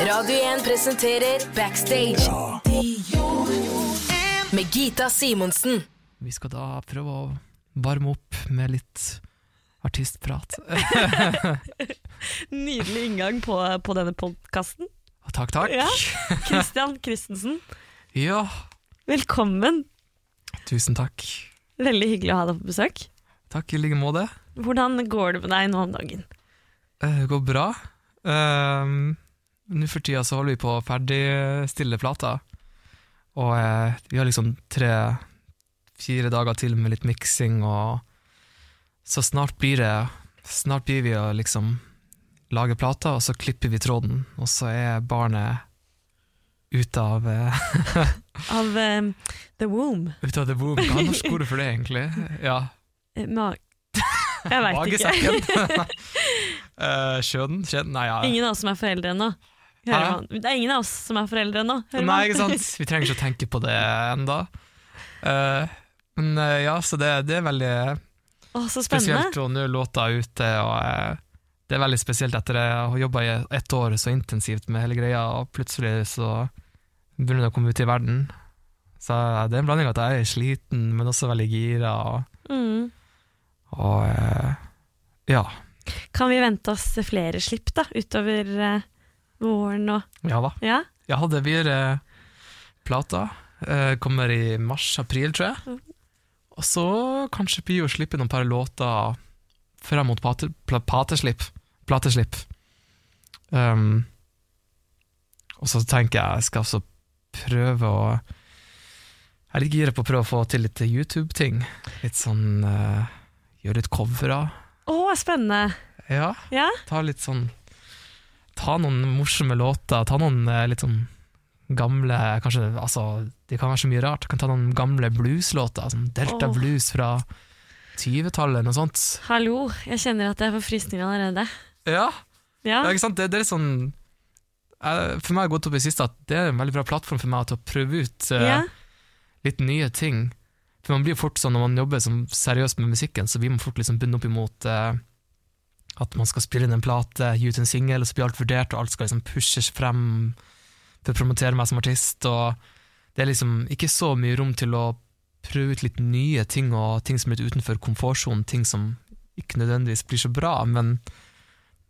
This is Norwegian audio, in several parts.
Radio 1 presenterer Backstage. Med Gita Simonsen. Vi skal da prøve å varme opp med litt artistprat. Nydelig inngang på, på denne podkasten. takk, takk. Ja. Christian Christensen, Ja, velkommen. tusen takk. Veldig hyggelig å ha deg på besøk. Takk i like måte. Hvordan går det med deg nå om dagen? Eh, Det går bra. Ehm, Nå for tida så holder vi på å ferdigstille plata. Og eh, vi har liksom tre-fire dager til med litt miksing, og så snart blir det Snart blir vi å liksom lage plata, og så klipper vi tråden, og så er barnet ute av eh, Av um, The Womb. Ut av the womb. Hva er norsk ord for det, egentlig? Ja, Eh, Ma jeg veit ikke. Magesekken. uh, skjøden? Skjeden? Nei, ja. Ingen av oss som er foreldre ennå. Det er ingen av oss som er foreldre ennå. Nei, ikke sant? Vi trenger ikke å tenke på det enda. Uh, men uh, ja, så det, det er veldig så spesielt å nå er låta ute, og uh, det er veldig spesielt etter jeg har jobba i ett år så intensivt med hele greia, og plutselig så begynner det å komme ut i verden. Så eh, det er en blanding av at jeg er sliten, men også veldig gira, og, Mm. og eh, ja. Kan vi vente oss flere slipp da, utover eh, våren og Ja da. Ja? ja det blir eh, plata. Eh, kommer i mars-april, tror jeg. Og så kanskje blir å slippe noen par låter fram mot pate, pateslipp. Plateslipp. Um, og så tenker jeg jeg skal også prøve å Jeg er litt gira på å prøve å få til litt YouTube-ting. Litt sånn uh, Gjøre litt covere. Å, spennende. Ja, Ja? ta litt sånn Ta noen morsomme låter, ta noen eh, litt sånn gamle Kanskje, altså, det kan være så mye rart. Kan ta noen gamle blueslåter, som Delta oh. Blues fra 20-tallet, noe sånt. Hallo, jeg kjenner at jeg får frysninger allerede. Ja, Ja? ja ikke sant? Det, det er sånn eh, For meg har jeg gått opp i siste at det er en veldig bra plattform for meg til å prøve ut uh, ja? litt nye ting. For man blir fort sånn når man jobber seriøst med musikken, så blir man fort liksom bundet opp imot eh, at man skal spille inn en plate, gi ut en singel, blir alt vurdert, og alt skal liksom pushes frem for å promotere meg som artist, og det er liksom ikke så mye rom til å prøve ut litt nye ting, og ting som er litt utenfor komfortsonen, ting som ikke nødvendigvis blir så bra, men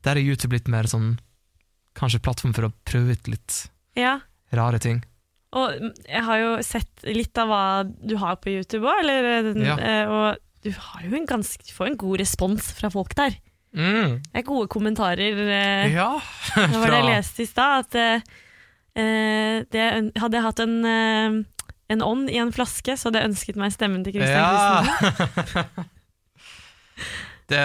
der er YouTube litt mer sånn kanskje plattform for å prøve ut litt ja. rare ting. Og jeg har jo sett litt av hva du har på YouTube òg, Ja. og du har jo en ganske, du får en god respons fra folk der. Mm. Det er gode kommentarer. Eh, Ja, det var det jeg leste i stad, at eh, eh, det, hadde jeg hatt en, eh, en ånd i en flaske, så hadde jeg ønsket meg stemmen til Christian Christensen. Ja. det,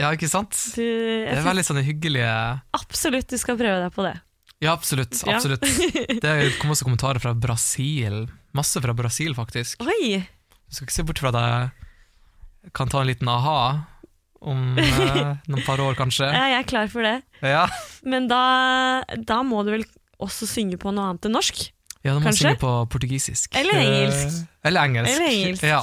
ja, ikke sant? Du, Det er veldig sånne hyggelige absolutt du skal prøve deg på det. Ja, absolutt. Ja. absolutt. Det kom også kommentarer fra Brasil. Masse fra Brasil, faktisk. Oi! Du skal ikke se bort fra at jeg kan ta en liten aha om eh, noen par år, kanskje. Ja, jeg er klar for det. Ja, Men da, da må du vel også synge på noe annet enn norsk? ja du må Kanskje? synge på portugisisk. Eller engelsk. Eh, Eller engelsk. Eller engelsk. Ja.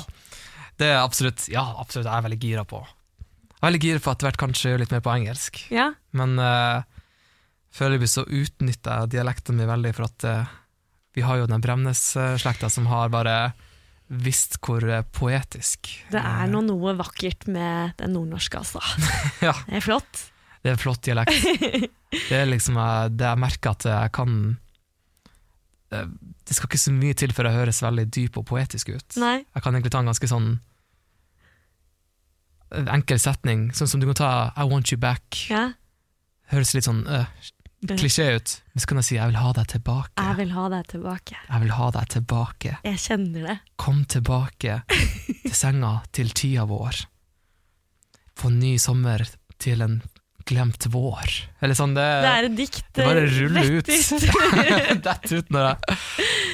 Det er absolutt, ja, absolutt, jeg er veldig gira på. Jeg er veldig gira på etter hvert kanskje gjøre litt mer på engelsk. Ja. Men uh, foreløpig så utnytter jeg dialekten min veldig, for at eh, vi har jo den Bremnes-slekta som har bare visst hvor eh, poetisk Det er nå noe vakkert med den nordnorske, altså. Ja. Det er flott. Det er flott dialekt. Det er liksom eh, det jeg merker at jeg kan eh, Det skal ikke så mye til før jeg høres veldig dyp og poetisk ut. Nei. Jeg kan egentlig ta en ganske sånn enkel setning, sånn som du kan ta I want you back. Ja. Høres litt sånn øh, klisjé ut, men så kan jeg si jeg vil ha deg tilbake. Jeg vil ha deg tilbake. Jeg vil ha deg tilbake. Jeg kjenner det. Kom tilbake til senga til tida vår. Få ny sommer til en glemt vår. Eller sånn, det, Det er et dikt. det bare eh, ruller ut. Dett ut når jeg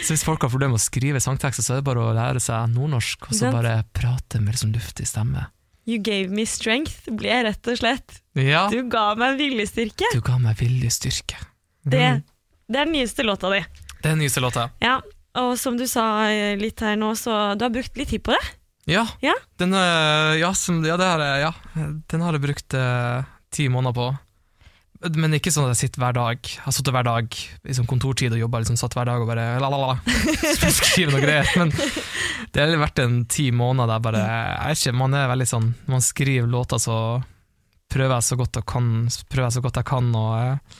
Så hvis folk har problemer med å skrive sangtekster, så er det bare å lære seg nordnorsk, og så bare prate med liksom luftig stemme. You gave me strength, ble jeg rett og slett. Ja, Du ga meg viljestyrke. du ga meg viljestyrke. Det, Mm. det er den nyeste låta di. Det er den nyeste låta. Ja, og som du sa eh, litt her nå, så du har brukt litt tid på det. Ja, Ja. Den, eh, ja, som, ja, det har jeg, ja. Den har jeg brukt eh, ti måneder på. Men ikke sånn at jeg sitter hver dag. Har sittet hver dag i sånn kontortid og jobba liksom, satt hver dag og bare la-la-la. Skrive noe greier. Men det har vært en ti måneder der bare jeg ikke, Man er veldig sånn man skriver låter, så prøver jeg så godt jeg kan, prøver jeg så godt jeg kan å eh,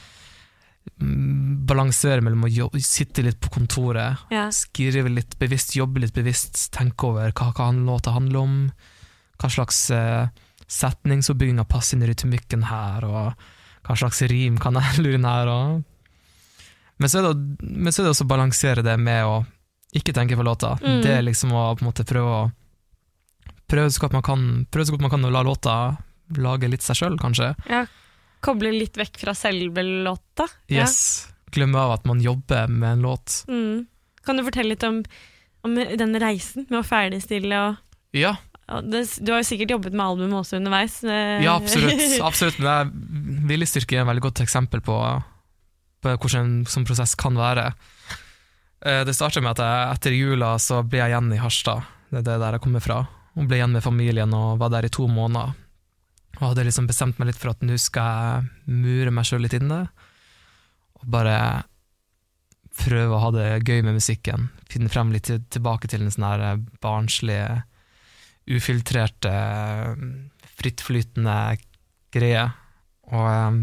balansere mellom å jobbe, sitte litt på kontoret, Ja. skrive litt bevisst, jobbe litt bevisst, tenke over hva, hva låta handler om, hva slags eh, setningsoppbygginga passer inn i rytmikken her, og hva slags rim kan jeg lure inn her. Og... Men, så det, men så er det også å balansere det med å ikke tenke på låta. Mm. Det er liksom å på en måte prøve å Prøve så godt man kan, prøve så godt man kan å la låta lage litt seg sjøl, kanskje. Ja. Koble litt vekk fra selve låta. Ja. Yes. Glemme av at man jobber med en låt. Mm. Kan du fortelle litt om, om den reisen med å ferdigstille og Ja, Du har jo sikkert jobbet med albumet også underveis. eh. ja absolutt. absolutt. Men jeg- viljestyrke er et veldig godt eksempel på, på hvordan en sånn prosess kan være. Eh, Det startet med at jeg, etter jula så ble jeg igjen i Harstad, det er det der jeg kommer fra. Og ble igjen med familien og var der i to måneder. Og hadde liksom bestemt meg litt for at nå skal jeg mure meg sjøl litt inne. Og bare prøve å ha det gøy med musikken. Finne frem litt tilbake til en sånn her barnslig, ufiltrerte, frittflytende greie. Og, um,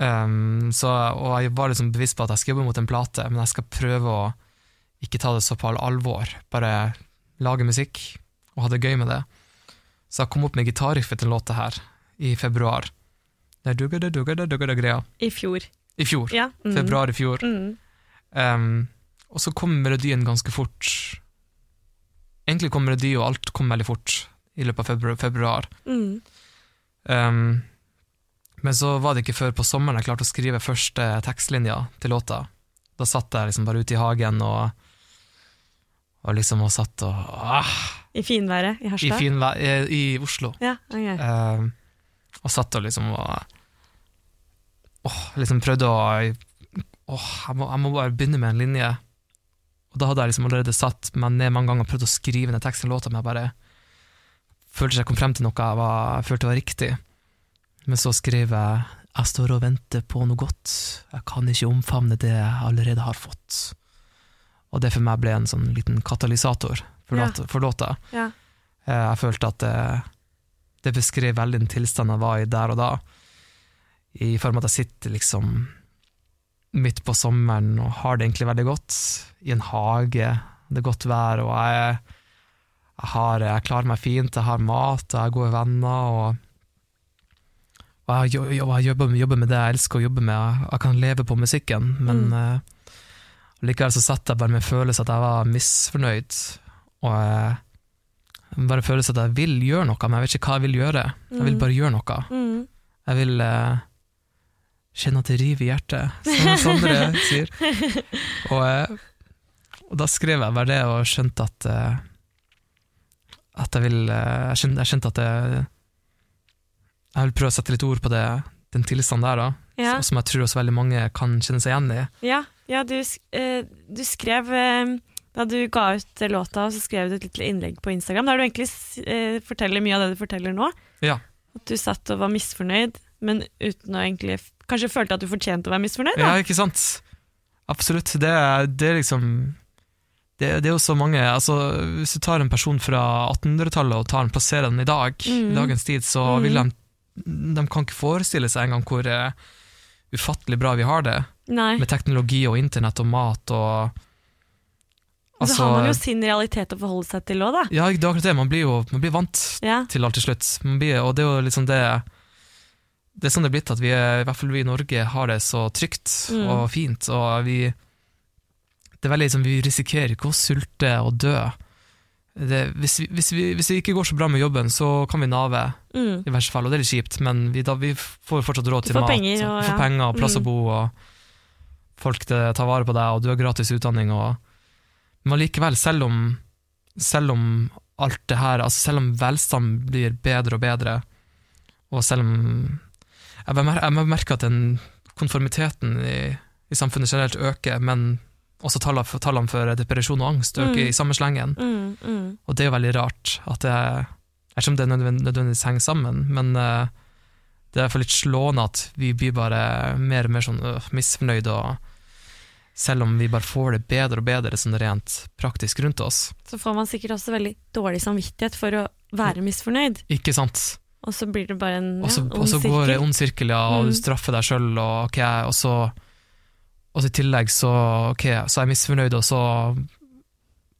um, så, og jeg var liksom bevisst på at jeg skal jobbe mot en plate, men jeg skal prøve å ikke ta det så på alvor. Bare lage musikk og ha det gøy med det. Så jeg kom opp med gitarriffet til låta her i februar. Det er dugga, dugga, dugga, dugga, greia. I fjor. I fjor. Ja. Mm. Februar i fjor. Mm. Um, og så kom melodien ganske fort. Egentlig kom melodi og alt kom veldig fort i løpet av februar. februar. Mm. Um, men så var det ikke før på sommeren jeg klarte å skrive første tekstlinja til låta. Da satt jeg liksom bare ute i hagen og, og liksom og satt og ah, I finværet i Harstad? I, finvær, i, I Oslo. Ja, okay. Um, og satt og liksom og åh, liksom prøvde å åh, jeg, må, jeg må bare begynne med en linje. Og da hadde jeg liksom allerede satt meg ned mange ganger og prøvd å skrive ned teksten i låta, men jeg bare følte jeg kom frem til noe jeg, var, jeg følte var riktig. Men så skrev jeg jeg står og venter på noe godt, jeg kan ikke omfavne det jeg allerede har fått. Og det for meg ble en sånn liten katalysator for, Ja. låta, for låta. Ja. Eh, Jeg følte at det, det beskrev veldig den tilstanden jeg var i der og da, i form av at jeg sitter liksom midt på sommeren og har det egentlig veldig godt, i en hage, det er godt vær, og jeg, jeg, har, jeg klarer meg fint, jeg har mat, jeg har gode venner, og, og jeg, jeg jobber, jobber med det jeg elsker å jobbe med, jeg, kan leve på musikken, men eh, likevel så satt jeg bare med følelse at jeg var misfornøyd, og uh, bare følelse at jeg vil gjøre noe, men jeg vet ikke hva jeg vil gjøre. Jeg vil Mm. bare gjøre noe. Mm. Jeg vil uh, kjenne at det river i hjertet, som Sondre sier. Og, og da skrev jeg bare det, og skjønte at eh, at jeg vil eh, jeg, skjønte, jeg skjønte at det, Jeg vil prøve å sette litt ord på det, den tilstanden der, da, Ja. som jeg tror også veldig mange kan kjenne seg igjen i. Ja, ja du, eh, du skrev eh, Da du ga ut låta, så skrev du et lite innlegg på Instagram der du egentlig forteller mye av det du forteller nå. Ja. At du satt og var misfornøyd, men uten å egentlig Kanskje følte at du fortjente å være misfornøyd? Ja, ikke sant? Absolutt. Det, det er liksom det, det er jo så mange altså, Hvis du tar en person fra 1800-tallet og tar den, plasserer den i dag, mm. i dagens tid, så vil de De kan ikke forestille seg engang hvor uh, ufattelig bra vi har det, Nei. med teknologi og internett og mat og Altså, så har man jo sin realitet å forholde seg til òg, da. Ja, det er akkurat det. Man blir jo man blir vant Ja. til alt til slutt. Man blir, og det er jo liksom det Det er sånn det er blitt, at vi, i hvert fall vi i Norge har det så trygt Mm. og fint, og vi Det er veldig liksom, Vi risikerer ikke å sulte og dø. Det, hvis, vi, hvis, vi, hvis det ikke går så bra med jobben, så kan vi nave, Mm. i verste fall, og det er litt kjipt, men vi, da, vi får fortsatt råd til mat. penger, og- får ja. penger og plass å Mm. bo, og folk det, tar vare på deg, og du har gratis utdanning. Og, men likevel, selv om, selv om alt det her, altså selv om velstand blir bedre og bedre, og selv om Jeg mer- jeg merker at den konformiteten i, i samfunnet generelt øker, men også tallene tallene for depresjon og angst øker Mm. i samme slengen. Mm, mm. Og det er jo veldig rart at det Jeg vet ikke om det nødvendigvis henger sammen, men uh, Det er iallfall litt slående at vi blir bare mer og mer sånn øh, misfornøyde, og selv om vi bare får det bedre og bedre sånn rent praktisk rundt oss. Så får man sikkert også veldig dårlig samvittighet for å være misfornøyd, Ikke sant? og så blir det bare en Og ond sirkel. og så går det ond sirkel, ja, og Mm. du straffer deg sjøl, og, okay, og så Og så i tillegg så, okay, så er jeg misfornøyd, og så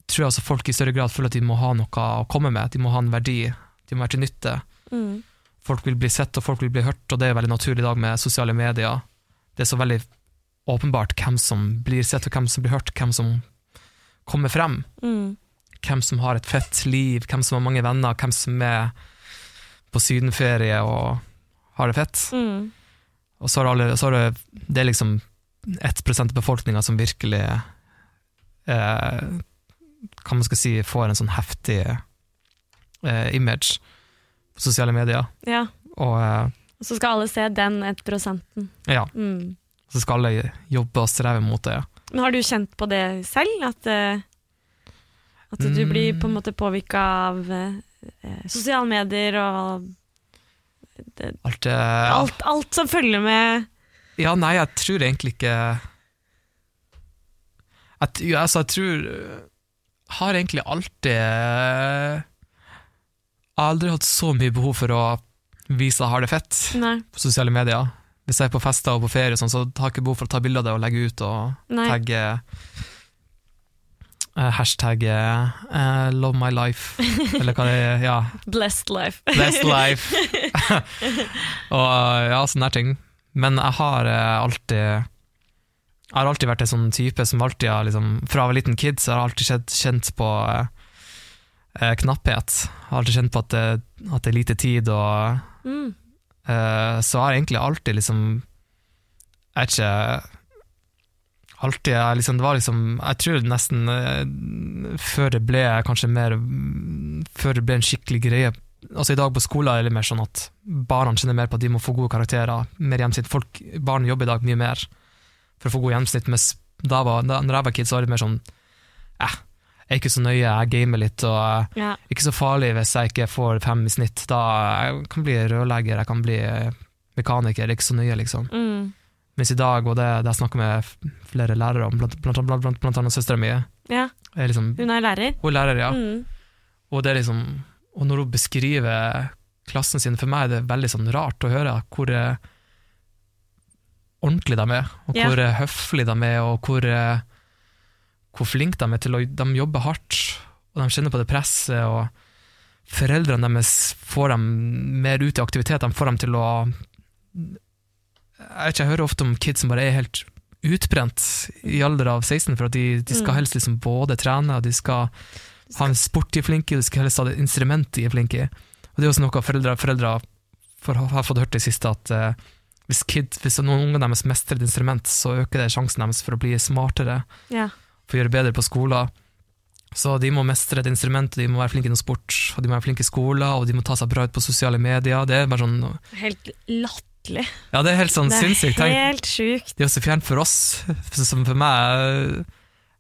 tror jeg altså folk i større grad føler at de må ha noe å komme med, de må ha en verdi, de må være til nytte. Mm. Folk vil bli sett, og folk vil bli hørt, og det er veldig naturlig i dag med sosiale medier. Det er så veldig åpenbart hvem som blir sett, og hvem som blir hørt, hvem som kommer frem. Mm. Hvem som har et fett liv, hvem som har mange venner, hvem som er på sydenferie og har det fett. Mm. Og så har alle, så har det, det er liksom 1 av befolkninga som virkelig eh, hva man skal si, får en sånn heftig eh, image på sosiale medier. Ja, Og eh, og så skal alle se den 1 prosenten. ja, Mm. så skal alle jobbe og streve mot det. Men har du kjent på det selv? At, eh, at du Mm. blir på en måte påvirka av eh, eh, sosiale medier og det, Alt alt, alt som følger med Ja, nei, jeg tror egentlig ikke Jeg, altså, jeg tror har egentlig alltid Jeg har aldri hatt så mye behov for å vise at jeg har det fett Nei. på sosiale medier. Hvis jeg er på fester og på ferie, og sånn, så har jeg ikke behov for å ta bilde av det og legge ut og Nei. tagge Hashtag uh, 'love my life', eller hva det er. Ja, Blessed life. Blessed life. og uh, ja, sånne ting. Men jeg har uh, alltid Jeg har alltid vært en sånn type som alltid har liksom Fra jeg var liten kid, så har jeg alltid kjent, kjent på uh, uh, knapphet. Jeg har alltid kjent på at det, at det er lite tid, og Mm. eh, så har jeg egentlig alltid liksom Jeg vet ikke Alltid jeg liksom, Det var liksom Jeg tror nesten eh, før det ble kanskje mer Før det ble en skikkelig greie Altså I dag på skolen er det mer sånn at barna kjenner mer på at de må få gode karakterer. Mer gjennomsnitt. Folk, Barn jobber i dag mye mer for å få god gjennomsnitt, mens da, var, da når jeg var kid, så var det mer sånn eh, jeg er ikke så nøye, jeg gamer litt, og eh, Ja. ikke så farlig hvis jeg ikke får fem i snitt. Da jeg kan bli rørlegger, jeg kan bli eh, mekaniker, er ikke så nøye, liksom. Mm. Mens i dag, og det, det jeg snakker med flere lærere om, blant, blant, blant, blant, annet søstera mi, ja. er liksom, Hun er lærer. hun er lærer, ja. Mm. Og det er liksom Og når hun beskriver klassen sin, for meg er det veldig sånn rart å høre hvor eh, ordentlig de er, og hvor eh, høflige de er, og hvor, eh, hvor flinke de er til å De jobber hardt, og de kjenner på det presset, og foreldrene deres får dem mer ut i aktivitet, de får dem til å Jeg ikke, jeg hører ofte om kids som bare er helt utbrent i alder av 16, for at de, de skal Mm. helst liksom både trene, og de skal ha en sport de er flinke i, du skal helst ha et instrument de er flinke i. Og det er også noe foreldre, foreldre har fått hørt det siste, at uh, hvis, kid, hvis noen unger deres mestrer et instrument, så øker det sjansen deres for å bli smartere, Ja. for å gjøre bedre på skolen. Så de må mestre et instrument, de må være flinke i noe sport, og de må være flinke i skolen, og de må ta seg bra ut på sosiale medier. Det er bare sånn Helt latterlig. Ja, det er helt sånn sinnssykt. Det er helt sjukt. Det er også så fjernt for oss, som for meg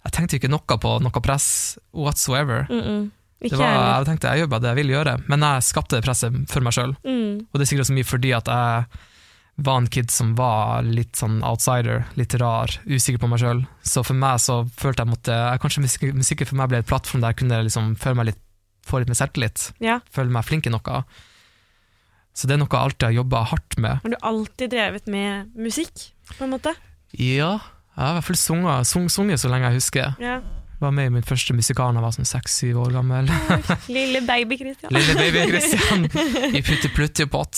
Jeg tenkte ikke noe på noe press whatsoever. Mm -mm. Det var, jeg tenkte jeg gjør bare det jeg vil gjøre, men jeg skapte det presset for meg sjøl. Mm. Og det er sikkert så mye fordi at jeg var en kid som var litt sånn outsider, litt rar, usikker på meg sjøl. Så for meg så følte jeg måtte Kanskje musikken for meg ble et plattform der jeg kunne liksom føle meg litt, få litt mer selvtillit, Ja. føle meg flink i noe. Så det er noe jeg alltid har jobba hardt med. Har du alltid drevet med musikk, på en måte? Ja, jeg har i hvert fall sunget, sung, sunget så lenge jeg husker. Ja. Var med i min første musikal da jeg var sånn seks-syv år gammel. Lille baby Christian. Lille baby Christian i Putti Plutti Pott.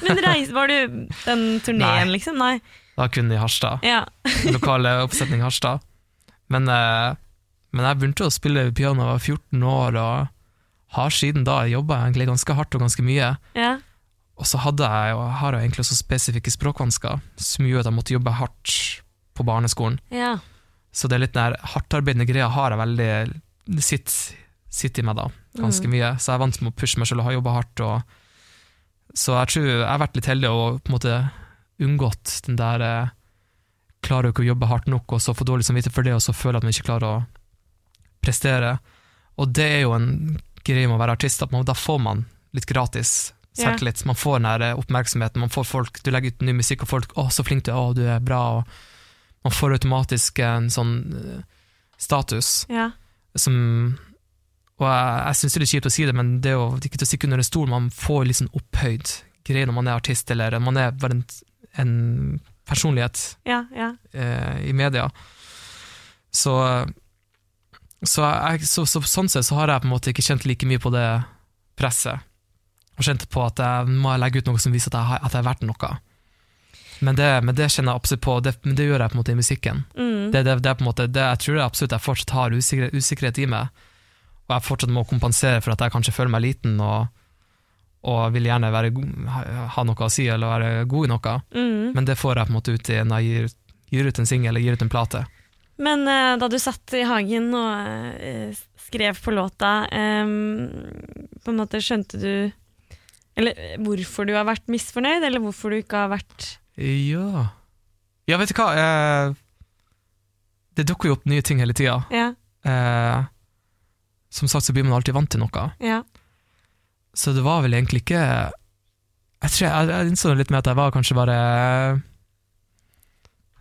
Men reis, var du den turneen, Nei. liksom? Nei. Da kun i Harstad. Ja. lokale oppsetning Harstad. Men, eh, men jeg begynte å spille piano da jeg var 14 år, og har siden da jobba egentlig ganske hardt og ganske mye. ja. Og så hadde jeg, og har jeg egentlig også spesifikke språkvansker, som gjorde at jeg måtte jobbe hardt på barneskolen. Ja. Så det er litt den hardtarbeidende greia har jeg veldig Det sitter, sitter i meg da, ganske Mm. mye. Så jeg er vant med å pushe meg selv og har jobba hardt. Og, så jeg tror jeg har vært litt heldig og på en måte unngått den der eh, Klarer jo ikke å jobbe hardt nok, og så få dårlig samvittighet for det, og så føler at man ikke klarer å prestere. Og det er jo en greie med å være artist, at man, da får man litt gratis. Selvtillit. Man får den der eh, oppmerksomheten, man får folk, du legger ut ny musikk, og folk 'Å, så flink du er, å, du er bra', man får automatisk en sånn eh, status Ja. som Og jeg, jeg syns det er litt kjipt å si det, men det er jo ikke til å stikke under en stol, man får litt sånn opphøyd greie når man er artist, eller man er bare en, en personlighet Ja, ja. eh, i media. Så, så, jeg, så, så sånn sett så har jeg på en måte ikke kjent like mye på det presset. Og kjente på at jeg må legge ut noe som viser at jeg, har- at jeg er verdt noe. Men det, men det kjenner jeg absolutt på, det, men det gjør jeg på en måte i musikken. Mm. Det, det, er på en måte, det, jeg tror jeg absolutt jeg fortsatt har usikkerhet, usikkerhet i meg, og jeg fortsatt må kompensere for at jeg kanskje føler meg liten og, og vil gjerne være, ha noe å si eller være god i noe, Mm. men det får jeg på en måte ut i når jeg gir, gir ut en singel eller gir ut en plate. Men uh, da du satt i hagen og uh, skrev på låta, um, på en måte skjønte du Eller eh, hvorfor du har vært misfornøyd, eller hvorfor du ikke har vært Ja Ja, vet du hva? Eh, det dukker jo opp nye ting hele tida. Ja, Eh, som sagt så blir man alltid vant til noe. ja. Så det var vel egentlig ikke Jeg tror jeg, jeg innså litt med at jeg var kanskje bare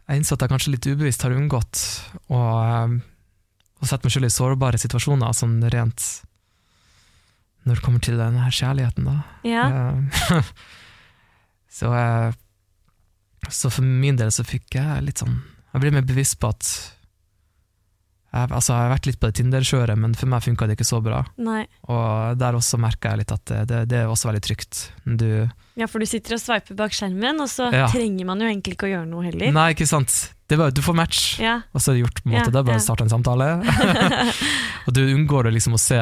Jeg innså at jeg kanskje litt ubevisst har unngått å, eh, å sette meg selv i sårbare situasjoner, sånn rent når det kommer til den her kjærligheten, da. ja. Eh, så, eh, så for min del så fikk jeg litt sånn Jeg ble mer bevisst på at jeg, altså jeg har vært litt på det Tinder-kjøret, men for meg funka det ikke så bra. Nei. Og der også merka jeg litt at det, det, det er også veldig trygt. Du, Ja, for du sitter og sveiper bak skjermen, og så Ja. trenger man jo egentlig ikke å gjøre noe heller. nei, ikke sant. Det var, du får match, Ja, og så er det gjort. på en Ja, måte. Det er bare ja. å starte en samtale. og du unngår det liksom å se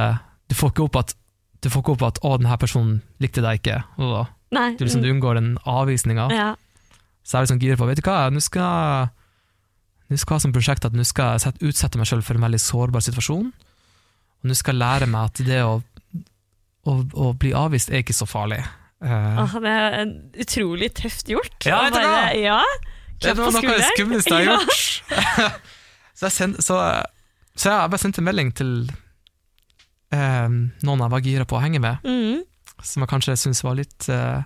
Du får ikke opp at du får ikke opp at 'å, denne personen likte deg ikke'. Og Nei. du, liksom, du unngår den avvisninga. Ja. Så er jeg liksom gira på Vet du hva, nå skal Nå skal jeg ha som prosjekt at nå skal jeg utsette meg selv for en veldig sårbar situasjon. Og nå skal jeg lære meg at det å, å, å bli avvist er ikke så farlig. Uh, ah, det er en utrolig tøft gjort. Ja, vet du hva? Ja, det er noe av det skumleste jeg har gjort. så, jeg send, så, så jeg bare sendte en melding til eh, noen jeg var gira på å henge med, Mm. som jeg kanskje syntes var litt eh,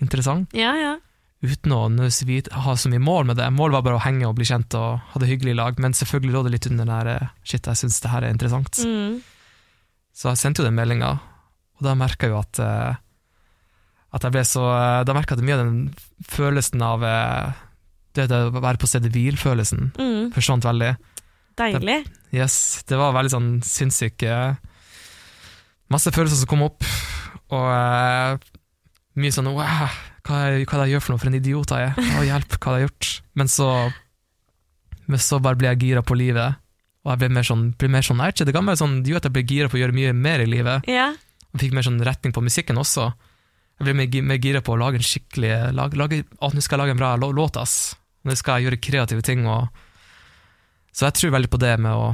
interessant. Ja, ja. uten å ha så mye mål med det. Målet var bare å henge og bli kjent og ha det hyggelig i lag, men selvfølgelig lå det litt under den der eh, shit, jeg syns det her er interessant. Mm. Så jeg sendte jo den meldinga, og da merka jeg jo at eh, at jeg ble så eh, Da merka jeg mye av den følelsen av eh, det, det å være på stedet hvil-følelsen Mm. forsvant veldig. Deilig. Yes, det var veldig sånn sinnssyk eh, Masse følelser som kom opp, og uh, mye sånn wow, hva er hva er det jeg gjør for noe, for en idiot jeg er. Å, hjelp, hva har jeg gjort? Men så, men så bare ble jeg gira på livet, og jeg ble mer sånn, ble mer sånn jeg vet ikke, Det ga meg sånn, det gjorde at jeg ble gira på å gjøre mye mer i livet, Ja. og fikk mer sånn retning på musikken også. Jeg ble mer, mer gira på å lage en skikkelig lage, lage, Å, nå skal jeg lage en bra låt, ass. Nå skal jeg gjøre kreative ting. Og, så jeg tror veldig på det med å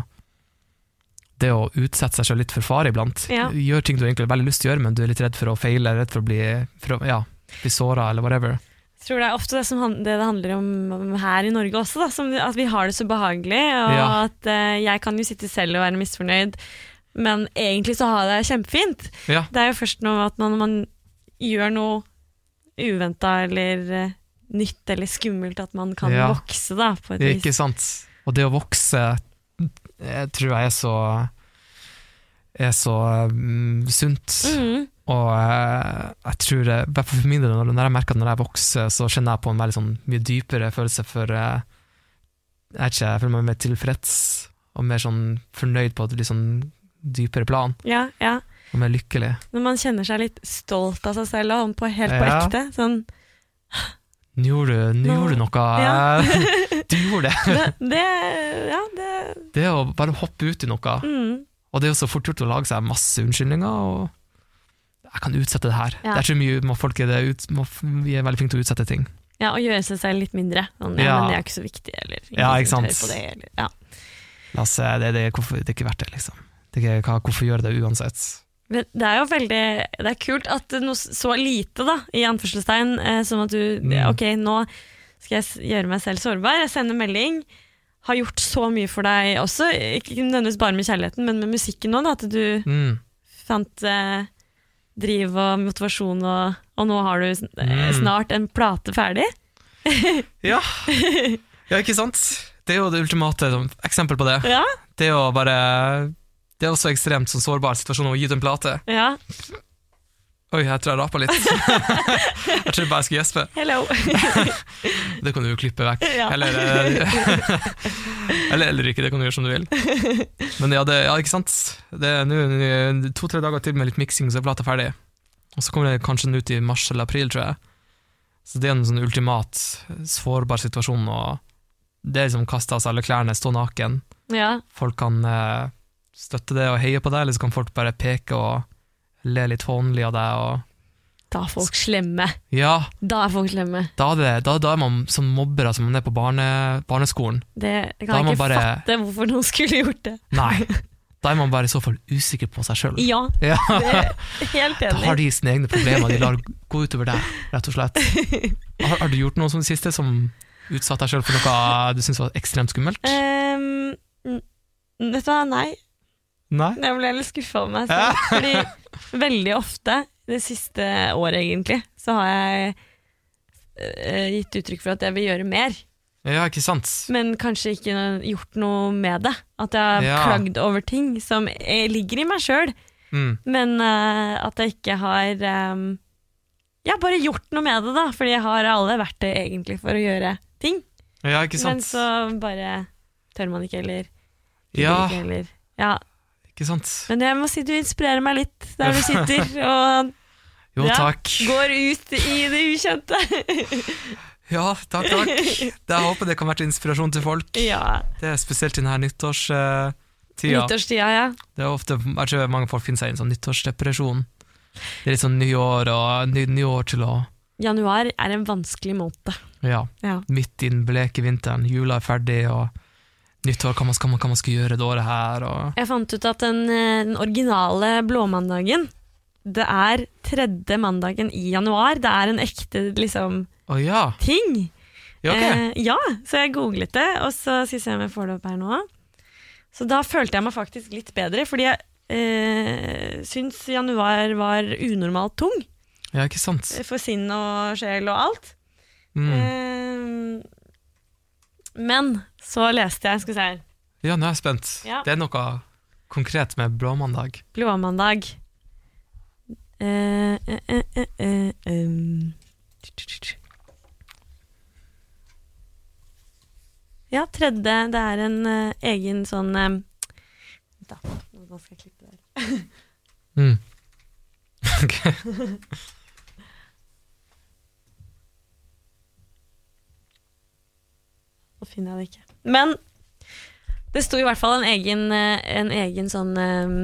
det å utsette seg selv litt for fare iblant. Ja. Gjør ting du egentlig har veldig lyst til å gjøre, men du er litt redd for å feile, redd for å bli, for å, ja, bli såra, eller whatever. Jeg tror det er ofte det som han- det, det handler om om her i Norge også, da, som, at vi har det så behagelig, og Ja. at uh, jeg kan jo sitte selv og være misfornøyd, men egentlig så har jeg det kjempefint. Ja, Det er jo først nå at man, man gjør noe uventa eller uh, nytt eller skummelt, at man kan vokse da, på et vis. ikke sant. Og det å vokse jeg tror jeg er så er så mm, sunt. Mm, Og eh, jeg tror, det- i hvert fall for min del, når jeg merker at når jeg vokser, så kjenner jeg på en veldig sånn mye dypere følelse for eh, Jeg vet ikke, jeg føler meg mer tilfreds og mer sånn fornøyd på et litt sånn dypere plan, ja, ja. og mer lykkelig. Når man kjenner seg litt stolt av seg selv, og på, helt på Ja. ekte. Sånn, Nå- gjorde du noe, Ja. gjorde det! det, det Ja, det Det å bare hoppe ut i noe, mm, og det er jo så fort gjort å lage seg masse unnskyldninger, og jeg kan utsette det her. Ja. er så mye folk er, det ut, må, vi er veldig flinke til å utsette ting. Ja, og gjøre seg selv litt mindre. Sånn, ja, Ja. men det er ikke så viktig, eller Ja, ikke sant. På det, eller, ja. Lasse, det, det, er hvorfor, det er ikke verdt det, liksom. Det er ikke, hvorfor gjøre det uansett? Men det er jo veldig Det er kult at noe så lite, da, i anførselstegn, eh, som at du Mm. Ok, nå skal jeg gjøre meg selv sårbar. Jeg sender melding. Har gjort så mye for deg også, ikke nødvendigvis bare med kjærligheten, men med musikken òg, at du Mm. fant eh, driv og motivasjon, og, og nå har du eh, Mm. snart en plate ferdig. Ja. ja, ikke sant? Det er jo det ultimate eksempel på det. Ja, Det jo bare Det er også ekstremt sånn sårbar situasjon å gi ut en plate. ja. Oi, jeg tror jeg rapa litt. jeg tror bare jeg skulle gjespe. Hello. Det kan du jo klippe vekk. Ja. Eller, eh, eller, eller ikke, det kan du gjøre som du vil. Men ja, det, ja ikke sant. Det er to-tre dager til med litt miksing, så er plata ferdig. Og så kommer det kanskje den ut i mars eller april, tror jeg. Så det er en sånn ultimat sårbar situasjon, og det er liksom kaste av seg alle klærne, stå naken. Ja, Folk kan eh, støtte det og heie på deg, eller så kan folk bare peke og le litt hånlig av deg. Og da er folk slemme. ja, Da er folk slemme. da er, det, da, da er man som mobbere som man er på barne, barneskolen. Det kan jeg ikke bare- fatte hvorfor noen skulle gjort det. Nei. Da er man bare i så fall usikker på seg sjøl. Ja, Ja. det er helt Da har de sine egne problemer, de lar gå utover deg, rett og slett. Har, har du gjort noe som det siste som utsatte deg sjøl for noe du syntes var ekstremt skummelt? Um, vet du hva, nei. Nei? Jeg ble litt skuffa over meg selv. Fordi veldig ofte, det siste året egentlig, så har jeg eh, gitt uttrykk for at jeg vil gjøre mer, Ja, ikke sant? men kanskje ikke gjort noe med det. At jeg har Ja. klagd over ting som eh, ligger i meg sjøl, Mm. men eh, at jeg ikke har ehm, Ja, bare gjort noe med det, da, fordi jeg har alle verktøy egentlig for å gjøre ting. Ja, ikke sant? Men så bare tør man ikke, eller Ja. ikke, eller Ja, Ikke sant? Men jeg må si du inspirerer meg litt der du sitter og Jo, Ja. takk. går ut i det ukjente. Ja, takk, takk. Det, jeg håper det kan være til inspirasjon til folk. ja. Det er spesielt i denne nyttårstida. Nyttårstida, ja. Det er ofte, jeg tror mange folk finner seg i en sånn nyttårsdepresjon. Det er litt sånn nyår og ny, nyår til å Januar er en vanskelig måned. Ja, Ja. midt i den bleke vinteren. Jula er ferdig, og nyttår, hva man skal, hva man skal gjøre det året her. Og, Jeg fant ut at den, eh, den originale blåmandagen det er tredje mandagen i januar. Det er en ekte liksom, oh, ja, ting. ja okay. Eh, ja, så jeg googlet det, og så skal vi se om jeg får det opp her nå. Så da følte jeg meg faktisk litt bedre, fordi jeg eh, syns januar var unormalt tung ja, ikke sant. for sinn og sjel og alt. Mm. Eh, men så leste jeg, skal vi se her, Ja, nå er jeg spent. Ja. Det er noe konkret med blåmandag. blåmandag. Uh, uh, uh, eh, eh, um. Ja, tredje, det er en eh, egen sånn Vent, Da, nå skal jeg klippe det her. Mm. Nå finner jeg det ikke. Men det sto i hvert fall en egen, eh, en egen sånn um,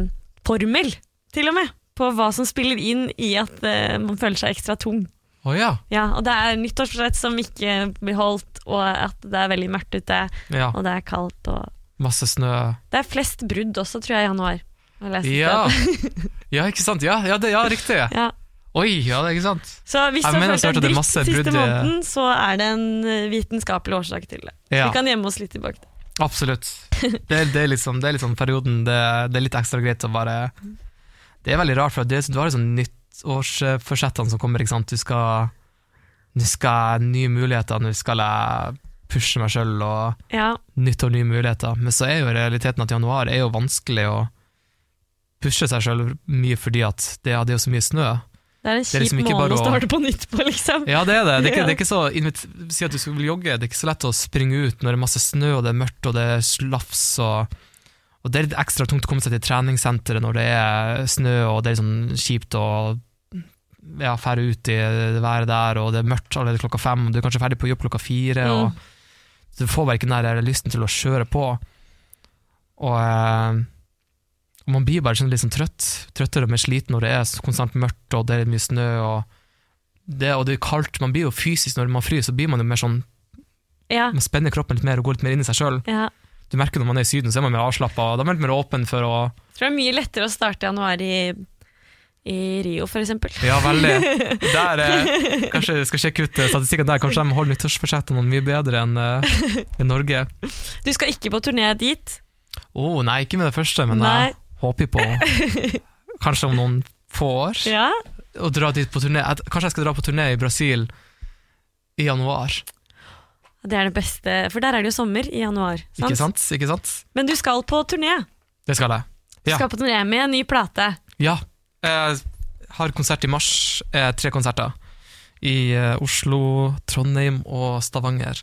formel, til og med, på hva som spiller inn i at uh, man føler seg ekstra tung. Oh, ja. Ja, og det er nyttårsforsett som ikke blir holdt, og at det er veldig mørkt ute, ja. og det er kaldt, og Masse snø. Det er flest brudd også, tror jeg, i januar. Ja. ja, ikke sant. Ja, ja, det, riktig. Ja. Oi, ja, det er ikke sant. Så hvis du har følt deg dritt siste brudd måneden, så er det en eh, vitenskapelig årsak til det. Ja, Vi kan gjemme oss litt tilbake. absolutt. Det, det, er liksom, det er liksom perioden det, det er litt ekstra greit å bare Det er veldig rart, for det, du har liksom nyttårsforsettene som kommer. Du skal Nå skal jeg nye muligheter, nå skal jeg pushe meg sjøl og Ja, nytt og nye muligheter. Men så er jo realiteten at januar er jo vanskelig å pushe seg sjøl mye fordi at det, ja, det er jo så mye snø. Det er en er kjip liksom måned å starte på nytt på, liksom. Ja, det er det. Det er ikke, det er ikke så Si at du vil jogge, det er ikke så lett å springe ut når det er masse snø og det er mørkt og det er slafs og og det er litt ekstra tungt å komme seg til treningssenteret når det er snø og det er sånn kjipt å ja, fære ut i det været der, og det er mørkt allerede klokka fem, og du er kanskje ferdig på jobb klokka fire, Mm. og du får bare ikke den der lysten til å kjøre på. Og, eh, og man blir bare sånn litt sånn trøtt, trøttere og mer sliten når det er konstant mørkt og det er mye snø, og det, og det er kaldt. Man blir jo fysisk når man fryser, så blir man jo mer sånn Ja, Man spenner kroppen litt mer og går litt mer inn i seg sjøl. ja. Du merker når man er i Syden, så er man mer avslappa, da er man litt mer åpen for å Jeg tror det er mye lettere å starte januar i, i Rio, for eksempel. Ja, veldig. Der, eh, kanskje jeg skal sjekke ut eh, statistikken der, kanskje de holder nyttårsforsettene mye bedre enn eh, i Norge. Du skal ikke på turné dit. Å nei, ikke med det første, men Nei. Jeg håper på Kanskje om noen få år. Ja, å dra dit på turné. Kanskje jeg skal dra på turné i Brasil i januar. det er det beste, for der er det jo sommer i januar. Sant? Ikke sant? Ikke sant? Men du skal på turné. Det skal jeg. Du skal på turné med en ny plate. Ja. Jeg har konsert i mars. Tre konserter. I eh, Oslo, Trondheim og Stavanger.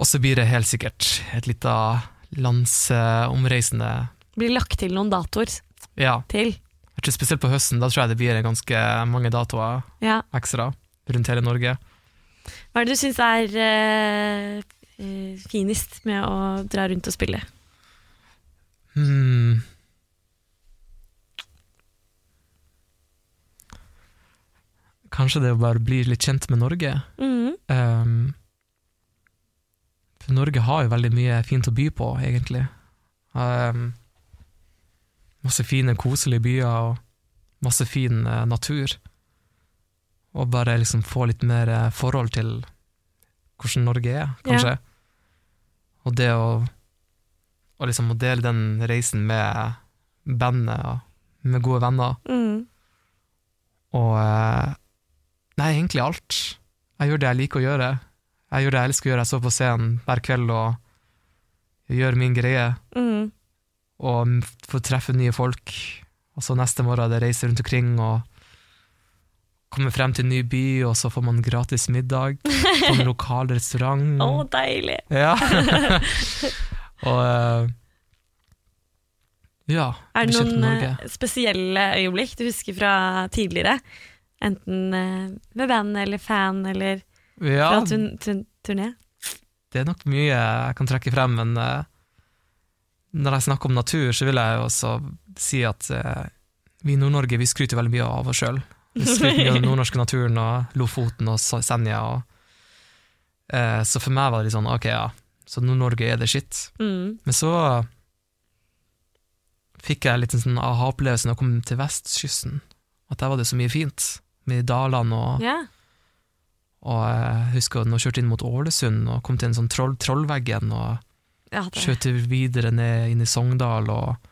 Og så blir det helt sikkert et lite landsomreisende Blir lagt til noen datoer Ja. til. Ikke Spesielt på høsten. Da tror jeg det blir ganske mange datoer Ja. ekstra rundt hele Norge. Hva er det du syns er eh, finest med å dra rundt og spille? Hmm. Kanskje det å bare bli litt kjent med Norge. Mm. Um, for Norge har jo veldig mye fint å by på, egentlig. Um, masse fine, koselige byer og masse fin eh, natur. Og bare liksom få litt mer eh, forhold til hvordan Norge er, kanskje. Og det å, å liksom å dele den reisen med bandet og med gode venner. Mm. Og eh, Nei, egentlig alt. Jeg gjør det jeg liker å gjøre. Jeg gjør det jeg elsker å gjøre. Jeg står på scenen hver kveld og gjør min greie. Mhm. Og få treffe nye folk. Og så neste morgen er det reise rundt omkring og komme frem til en ny by, og så får man gratis middag på en lokal restaurant. Å, deilig! Ja. og eh, Ja. Er det noen eh, spesielle øyeblikk du husker fra tidligere? Enten eh, med band eller fan eller Ja, fra turn turn turné? det er nok mye jeg kan trekke frem, men når jeg snakker om natur, så vil jeg også si at eh, vi i Nord-Norge vi skryter veldig mye av oss sjøl. Vi skryter mye av den nordnorske naturen og Lofoten og Senja. Og, eh, så for meg var det litt sånn, ok ja, så Nord-Norge er det shit. Mm. Men så fikk jeg litt en sånn aha-opplevelse når jeg kom til vestkysten, at der var det så mye fint. Med dalene og yeah. Og jeg husker når jeg kjørte inn mot Ålesund og kom til en sånn troll, Trollveggen og ja videre ned inn i Sogndal og,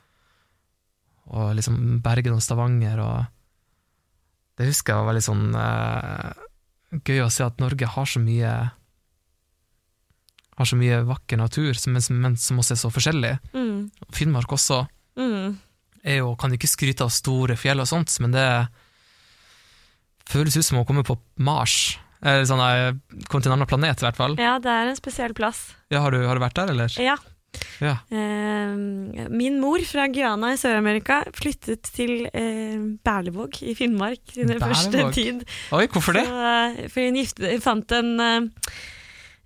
og liksom Bergen og Stavanger og Det husker jeg var veldig sånn uh, gøy å se at Norge har så mye har så mye vakker natur, som- men, men som også er så forskjellig. Mm. Finnmark også Mm. er jo, kan ikke skryte av store fjell og sånt, men det føles ut som å komme på Mars. Eller sånn, jeg kom til planet, i hvert fall. Ja, det er en spesiell plass. Ja, har, du, har du vært der, eller? Ja. Ja. Eh, min mor fra Guyana i Sør-Amerika flyttet til eh, Berlevåg i Finnmark sin første tid. Oi, hvorfor det? Så, eh, for hun gifte, fant en, eh,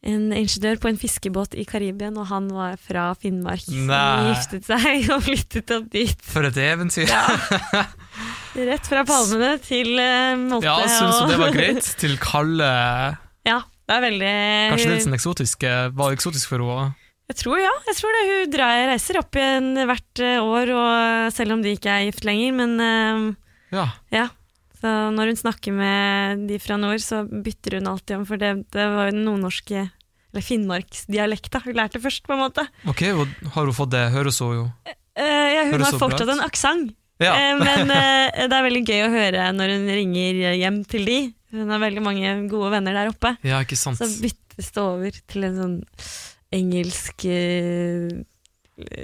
en ingeniør på en fiskebåt i Karibien, og han var fra Finnmark. Nei. giftet seg og flyttet opp dit. For et eventyr. Ja. Rett fra palmene til uh, Molte. Ja, syns du det var greit? Til kalde Ja, det er veldig Kanskje litt sånn eksotisk, var eksotisk for henne? Jeg tror ja, jeg tror det. Hun drar, reiser opp igjen hvert eh, år, og selv om de ikke er gift lenger, men uh, Ja. ja. Så når hun snakker med de fra nord, så bytter hun alltid om, for det, det var jo den nordnorske, eller finnmarksdialekta hun lærte først, på en måte. Ok, har hun fått det? Høres hun jo Eh, ja, hun Høres har fortsatt en aksent, Ja. eh, men eh, det er veldig gøy å høre når hun ringer hjem til de. Hun har veldig mange gode venner der oppe. ja, ikke sant. Så byttes det over til en sånn engelsk eh,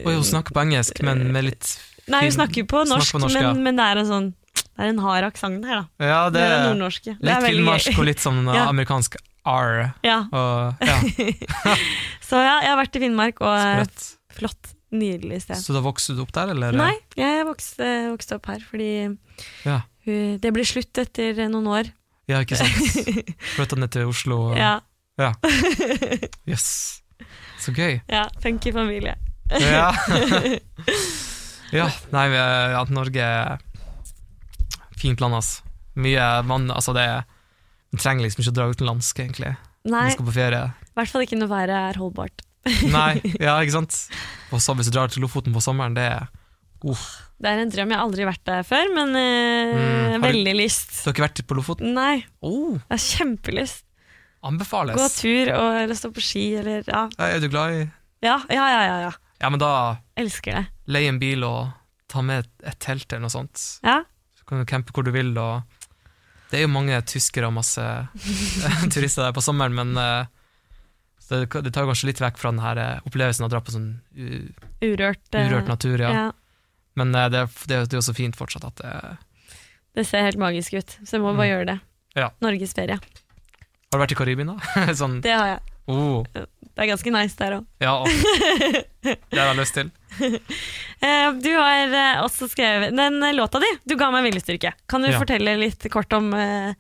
Oi, hun snakker på engelsk, men med litt Nei, hun snakker på snakker norsk, på norsk, men, ja. men det er en sånn Det er en hard aksent her, da. Ja, Det det er nordnorske. Er litt finnmarsk og litt sånn Ja. amerikansk R. Ja. Og, ja, Så ja, jeg har vært i Finnmark, og eh, sprøtt. flott. Nydelig sted. Så da vokste du opp der, eller? Nei, jeg vokste, vokste opp her fordi Ja. hun, det ble slutt etter noen år. Ja, ikke sant. Flytta ned til Oslo. og- Ja, Yes. Så gøy. ja funky familie. Ja. ja, nei, vi er- ja, Norge er Fint land, altså. Mye vann, altså det Man trenger liksom ikke å dra utenlands, egentlig. Nei, Man skal på ferie. i hvert fall ikke når været er holdbart. Nei, ja, ikke sant? Og så hvis du drar til Lofoten på sommeren, det er uh. Det er en drøm. Jeg har aldri vært der før, men uh, Mm, veldig du- lyst. Du har ikke vært på Lofoten? Nei, Oh, jeg har kjempelyst. anbefales. Gå tur og, eller stå på ski eller ja. Ja, Er du glad i Ja, ja, ja. ja, ja. Ja, men da Elsker det. leie en bil og ta med et, et telt eller noe sånt. Ja, Så kan du campe hvor du vil. Og det er jo mange tyskere og masse turister der på sommeren, men eh, det, det tar kanskje litt vekk fra den her eh, opplevelsen av å dra på sånn u- Urørt. urørt natur. Ja. ja. Men det, det, det er jo så fint fortsatt at det Det ser helt magisk ut, så jeg må bare Mm. gjøre det. Ja. Norgesferie. Har du vært i Karibien, da? sånn, Det har jeg. oh, Det er ganske nice der òg. ja, det har jeg lyst til. Du har eh, også skrevet den eh, låta di, 'Du ga meg viljestyrke'. Kan du Ja. fortelle litt kort om uh,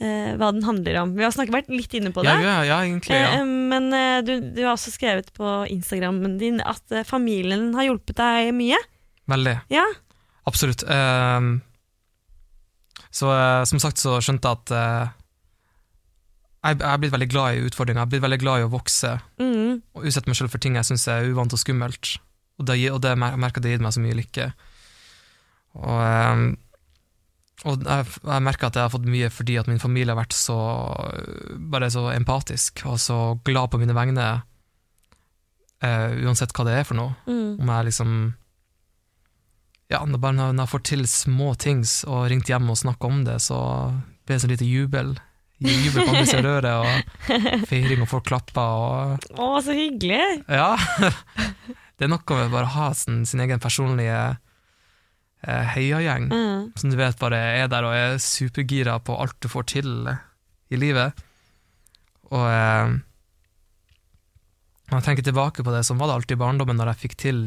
eh, hva den handler om? Vi har snakket vært litt inne på det. Ja, ja, egentlig. Eh, Ja. Men eh, du, du har også skrevet på Instagrammen din at eh, familien har hjulpet deg mye. Veldig. Ja, Absolutt. Ehm, så eh, som sagt så skjønte jeg at eh, jeg, jeg er blitt veldig glad i utfordringer. Jeg er blitt veldig glad i å vokse mm, og utsette meg selv for ting jeg syns er uvant og skummelt. Og det, og det mer- jeg merker at det har gitt meg så mye lykke. Og, ehm, og jeg, jeg merker at jeg har fått mye fordi at min familie har vært så bare så empatisk og så glad på mine vegne, uh, uansett hva det er for noe. mm, Om jeg liksom Ja, bare når jeg får til små ting og ringt hjem og snakka om det, så blir det sånn lite jubel. Jubel på røret, og feiring, og folk klapper, og Å, så hyggelig! Ja. Det er noe med bare å ha sin, sin egen personlige eh, heiagjeng, Mm, som du vet bare er der og er supergira på alt du får til i livet. Og eh, når jeg tenker tilbake på det, så var det alltid i barndommen når jeg fikk til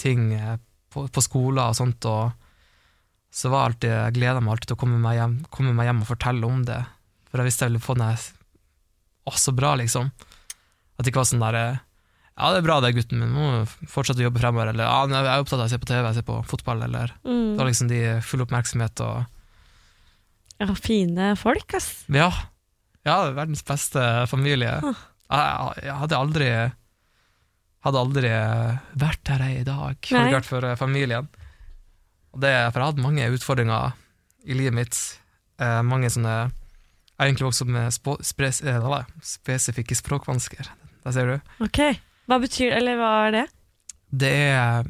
ting eh, på, på skoler og sånt, og så var alltid, jeg gleda meg alltid til å komme meg, hjem, komme meg hjem og fortelle om det. For jeg visste jeg ville få den her Å, så bra, liksom. At det ikke var sånn der eh, Ja, det er bra det, gutten min, må fortsette å jobbe fremover, eller ja, jeg er opptatt av å se på TV, jeg ser på fotball, eller mm. Da liksom de full oppmerksomhet og Ja, fine folk, ass. Ja. Ja, verdens beste familie. Jeg, jeg hadde aldri Hadde aldri vært der jeg er i dag, hadde ikke vært for eh, familien. Og det, for jeg har hatt mange utfordringer i livet mitt. Eh, mange sånne Jeg har egentlig opp med eh, spesifikke språkvansker. Der ser du. Ok, Hva betyr Eller hva er det? Det er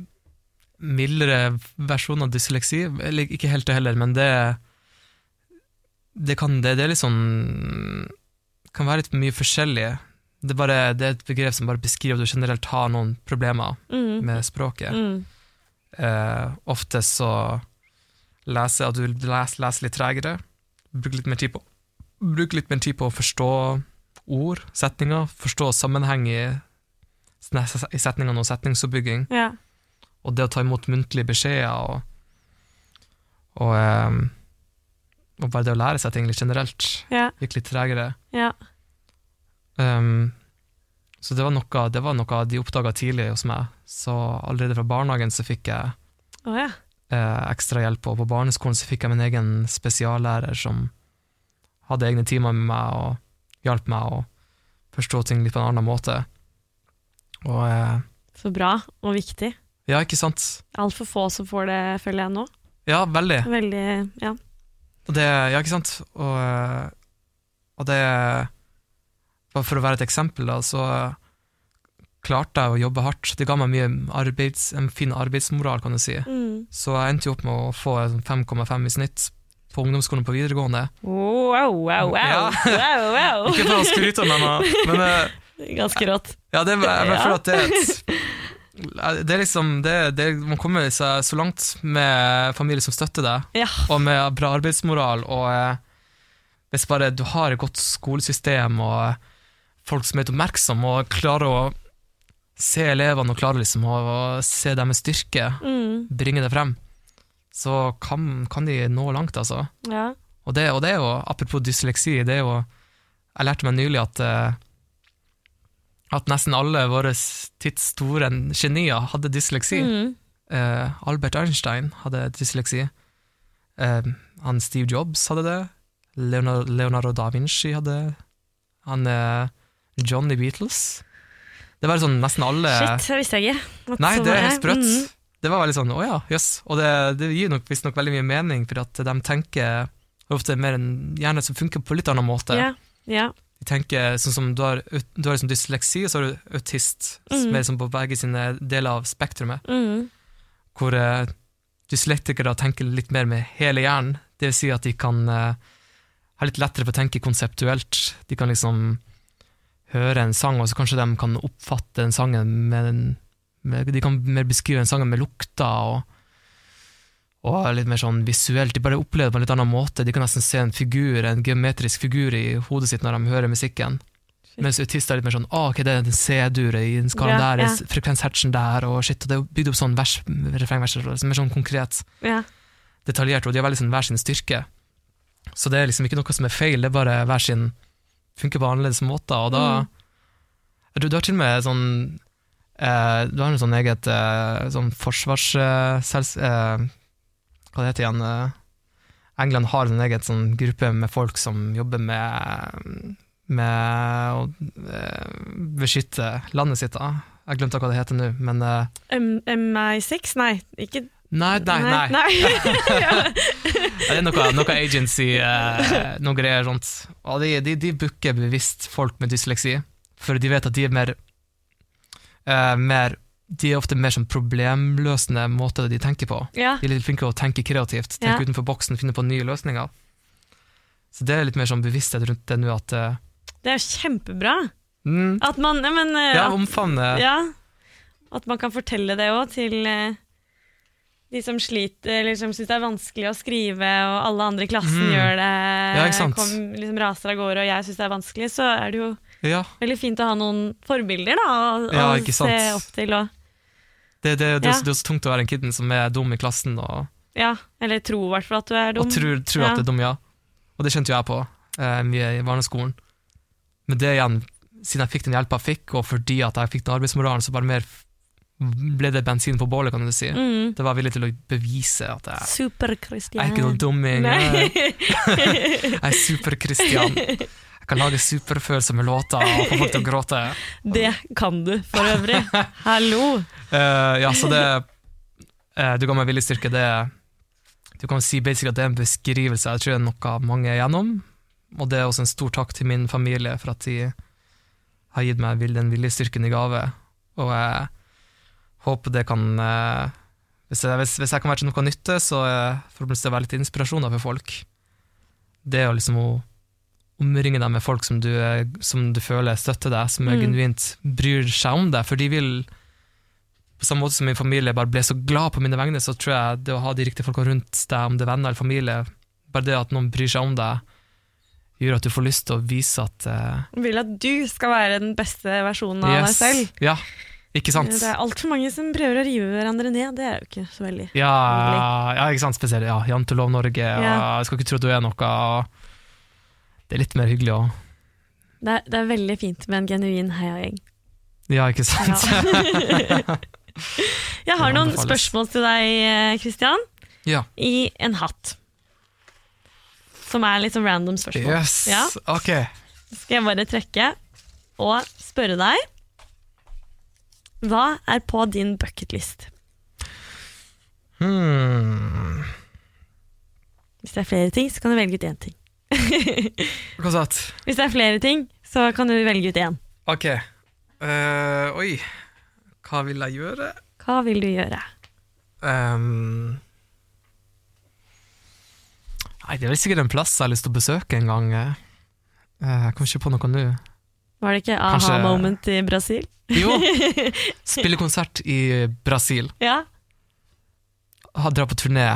mildere versjon av dysleksi. Eller ikke helt det heller, men det Det kan det, det er litt sånn Kan være litt mye forskjellig. Det er, bare, det er et begrep som bare beskriver at du generelt har noen problemer Mm. med språket. Mm. Eh, ofte så leser at du leser, leser litt tregere. Bruker litt mer tid på Bruker litt mer tid på å forstå ord, setninger, forstå sammenheng i, i setningene og setningsoppbygging Ja. og det å ta imot muntlige beskjeder og, og, um, og bare det å lære seg ting litt generelt Ja. gikk litt tregere. ja. Um, så det var noe, det var noe de oppdaga tidlig hos meg. Så allerede fra barnehagen så fikk jeg oh, ja. eh, ekstra hjelp, og på barneskolen så fikk jeg min egen spesiallærer som hadde egne timer med meg og hjalp meg å forstå ting litt på en annen måte. Og eh, Så bra og viktig. ja, ikke sant? Altfor få som får det, føler jeg nå. Ja, veldig. Veldig Ja. Og det, ja, ikke sant? Og, eh, og det Bare for å være et eksempel, da, så klarte jeg å jobbe hardt. Det ga meg mye arbeids, en fin arbeidsmoral, kan du si. Mm. Så jeg endte jo opp med å få en 5,5 i snitt på ungdomsskolen på videregående. Wow, wow, wow. Ja. wow, wow. Ikke for å skryte av meg, nå, men eh, Ganske rått. ja, det, jeg, jeg for føler at det er et det er liksom det, det, Man kommer seg så langt med familie som støtter deg, Ja. og med bra arbeidsmoral, og eh, hvis bare du har et godt skolesystem og folk som er oppmerksomme og klarer å se elevene og klarer liksom å, å se deres styrke, Mm. bringe det frem, så kan, kan de nå langt, altså. ja. Og det, og det er jo, apropos dysleksi, det er jo Jeg lærte meg nylig at eh, at nesten alle våre tids store genier hadde dysleksi. Mm. Uh, Albert Einstein hadde dysleksi. Uh, han Steve Jobs hadde det. Leonardo, Leonardo da Vinci hadde Han eh, Johnny Beatles. Det var sånn nesten alle Shit, det visste jeg ikke. Nei, det er helt sprøtt. Mm. Det var veldig sånn, å ja, jøss. Og det, det gir nok visstnok veldig mye mening, for at de tenker ofte mer enn hjerne som funker på litt annen måte. Ja, ja. De tenker sånn som du har, du har liksom dysleksi, og så har du autist, som Mhm. er liksom på begge sine deler av spektrumet, Mm. hvor uh, dyslektikere tenker litt mer med hele hjernen. Det vil si at de kan uh, ha litt lettere for å tenke konseptuelt. De kan liksom høre en sang, og så kanskje de kan oppfatte den sangen med, med De kan mer beskrive den sangen med lukter og, og litt mer sånn visuelt. De bare opplever det på en litt annen måte. De kan nesten se en figur, en geometrisk figur i hodet sitt når de hører musikken. Mens autister er litt mer sånn ah, ok, det er den C-dure i den skalaen Ja, der, ja. ja. der, og shit, og det er bygd opp sånn vers, refrengvers, mer er sånn konkret Ja. detaljert, og de har veldig sånn hver sin styrke. Så det er liksom ikke noe som er feil, det er bare hver sin funker på annerledes måter, og da Mm. du, du har til og med sånn eh, Du har en sånn eget eh, sånn forsvarsselskap, Eh, hva det heter igjen? Eh, England har en egen sånn gruppe med folk som jobber med med å eh, beskytte landet sitt. Da. Jeg glemte hva det heter nå, men eh, MI6? Nei, ikke Nei, nei, nei. nei. Det er noe, noe agency, eh, noe greier sånt. Og de, de, de booker bevisst folk med dysleksi, for de vet at de er mer, eh, mer De er ofte mer sånn problemløsende måter de tenker på. ja. De er litt flinke til å tenke kreativt, tenke Ja. utenfor boksen, finne på nye løsninger. Så det er litt mer sånn bevissthet rundt det nå, at uh, Det er jo kjempebra. mm, At man, men, uh, Ja, omfavne ja, at man kan fortelle det òg til uh, de som sliter, eller som syns det er vanskelig å skrive, og alle andre i klassen Mm. gjør det, Ja, kom, liksom raser av gårde, og jeg syns det er vanskelig, så er det jo Ja, veldig fint å ha noen forbilder da, å Ja, se opp til. Og, det, det, det, Ja. det er så tungt å være en kiden som er dum i klassen, og ja, eller tror i hvert fall at du er dum. Og tror, tror Ja. at du er dum, ja. Og det kjente jo jeg på eh, mye i barneskolen. Men det igjen, siden jeg fikk den hjelpa jeg fikk, og fordi at jeg fikk den arbeidsmoralen, så bare mer ble det bensin på bålet, kan du si. Mm. Det var villig til å bevise at jeg, Super-Christian. jeg er ikke noe dumming. Jeg, jeg er super-Christian. Jeg kan lage superfølsomme låter og få folk til å gråte. Det kan du, for øvrig. Hallo! Uh, ja, så det uh, Du ga meg viljestyrke, det Du kan si basically at det er en beskrivelse jeg tror det er noe mange er gjennom, og det er også en stor takk til min familie for at de har gitt meg den viljestyrken i gave, og jeg håper det kan uh, hvis, jeg, hvis, hvis jeg kan være til noe nytte, så får være litt inspirasjoner for folk. Det å liksom å omringe deg med folk som du, som du føler støtter deg, som Mm. genuint bryr seg om deg, for de vil på samme måte som min familie bare ble så glad på mine vegne, så tror jeg det å ha de riktige folka rundt deg, om det er venner eller familie, bare det at noen bryr seg om deg, gjør at du får lyst til å vise at uh, Vil at du skal være den beste versjonen av deg selv. Ja, ikke sant? Det er altfor mange som prøver å rive hverandre ned. Det er jo ikke så veldig Ja, ja, ikke sant, spesielt ja, Jantelov Norge, og jeg skal ikke tro at du er noe og Det er litt mer hyggelig òg. det det er veldig fint med en genuin heiagjeng. Ja, ikke sant? Ja. Jeg har noen spørsmål til deg, Kristian, Ja. i en hatt. Som er litt sånn random spørsmål. Yes, Ja. ok. Skal jeg bare trekke og spørre deg Hva er på din bucketlist? Hmm. Hvis det er flere ting, så kan du velge ut én ting. Hva sa du? Hvis det er flere ting, så kan du velge ut én. Ok. Uh, oi, hva vil jeg gjøre? Hva vil du gjøre? Um, nei, det er vel sikkert en plass jeg har lyst til å besøke en gang. eh. Eh, jeg kommer ikke på noe nå. Var det ikke aha-moment i Brasil? Jo, spille konsert i Brasil. Ja. Dra på turné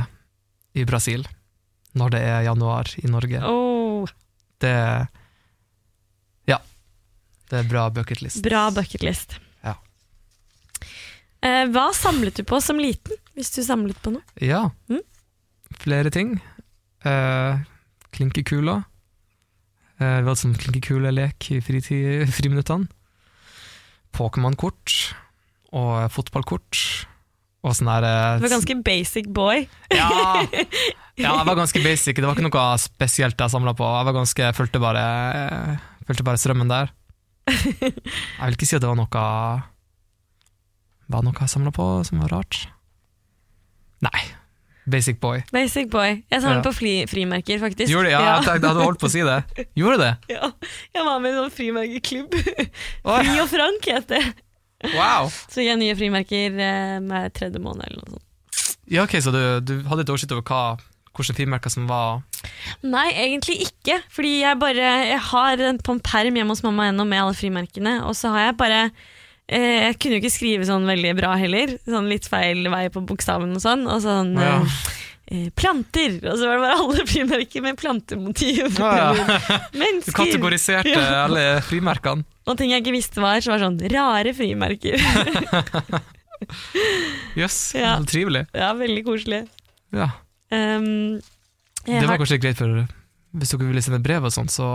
i Brasil når det er januar i Norge. Oh, Det Ja. Det er bra bucketlist. bra bucketlist. Ja. Eh, hva samlet du på som liten, hvis du samlet på noe? Ja. Mm. Flere ting. Eh, klinkekula. Eh, vi hadde sånn klinkekulelek i fritid, friminuttene. Pokémon-kort. Og fotballkort. Og sånn der eh, Du var ganske basic boy. ja, ja, jeg var ganske basic. Det var ikke noe spesielt jeg samla på. Jeg var ganske, fulgte bare, eh, fulgte bare strømmen der. Jeg vil ikke si at det var noe Var noe jeg samla på som var rart? Nei. Basic boy. Basic boy. Jeg samlet Ja. på fri, frimerker, faktisk. Gjorde det? Ja, jeg tenkte- jeg hadde holdt på å si det. Gjorde det? Ja, jeg var med i en sånn frimerkeklubb. Oi, Fri og Frank het det. wow! Så gikk jeg nye frimerker med tredje måned eller noe sånt. Ja, ok, Så du, du hadde et oversikt over hva, hvilke frimerker som var Nei, egentlig ikke. Fordi jeg bare Jeg har en på en perm hjemme hos mamma ennå med alle frimerkene, og så har jeg bare eh, Jeg kunne jo ikke skrive sånn veldig bra heller. Sånn litt feil vei på bokstaven og sånn. Og sånn Ja. eh, eh, planter! Og så var det bare alle frimerker med plantemotiv. Ja, ja. Du kategoriserte alle frimerkene. Og ting jeg ikke visste var, så var sånn rare frimerker. Jøss, Ja. trivelig. ja, veldig koselig. Ja. Um, Det var har, kanskje greit for hvis dere ville sende brev og sånn, så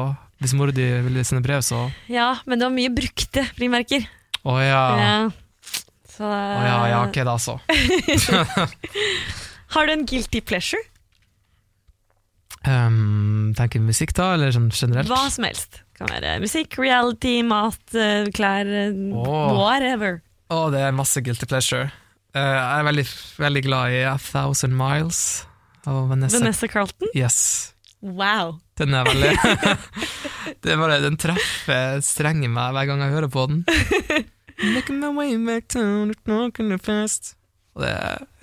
hvis mora di ville sende brev, så ja, men det var mye brukte frimerker. Å ja. Ja. Så, Å ja, ja, ok da, så. Har du en guilty pleasure? Um, tenker musikk da, eller sånn generelt? Hva som helst. Kan være musikk, reality, mat, eh, klær, oh. Whatever. Å, det er masse guilty pleasure. Uh, jeg er veldig, veldig glad i A Thousand Miles av Vanessa. Vanessa Carlton? Yes. Wow. Den er veldig det er bare, Den treffer strengen meg hver gang jeg hører på den. Making my way back down, walking the fast. Og det